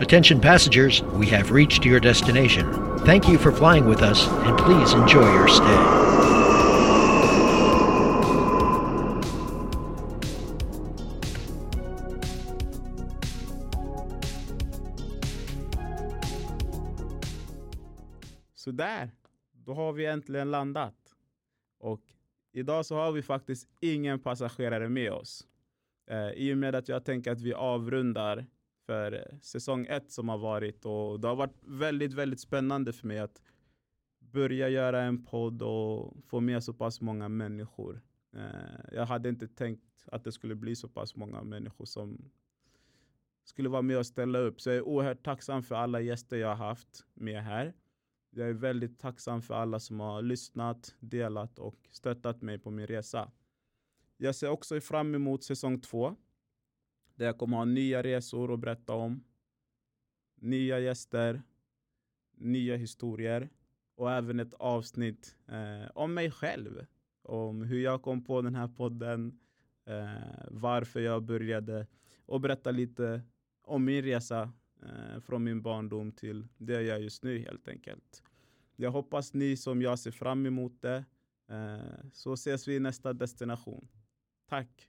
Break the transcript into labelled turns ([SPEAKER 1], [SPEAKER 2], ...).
[SPEAKER 1] Attention passengers, we have reached your destination. Thank you for flying with us and please enjoy your stay.
[SPEAKER 2] Sådär, då har vi äntligen landat. Och idag så har vi faktiskt ingen passagerare med oss. Eh, I och med att jag tänker att vi avrundar för säsong ett som har varit och det har varit väldigt, väldigt spännande för mig att börja göra en podd och få med så pass många människor. Eh, jag hade inte tänkt att det skulle bli så pass många människor som skulle vara med och ställa upp. Så jag är oerhört tacksam för alla gäster jag har haft med här. Jag är väldigt tacksam för alla som har lyssnat, delat och stöttat mig på min resa. Jag ser också fram emot säsong två. Där jag kommer ha nya resor att berätta om. Nya gäster, nya historier och även ett avsnitt eh, om mig själv. Om hur jag kom på den här podden, eh, varför jag började och berätta lite om min resa eh, från min barndom till det jag gör just nu helt enkelt. Jag hoppas ni som jag ser fram emot det. Eh, så ses vi i nästa destination. Tack!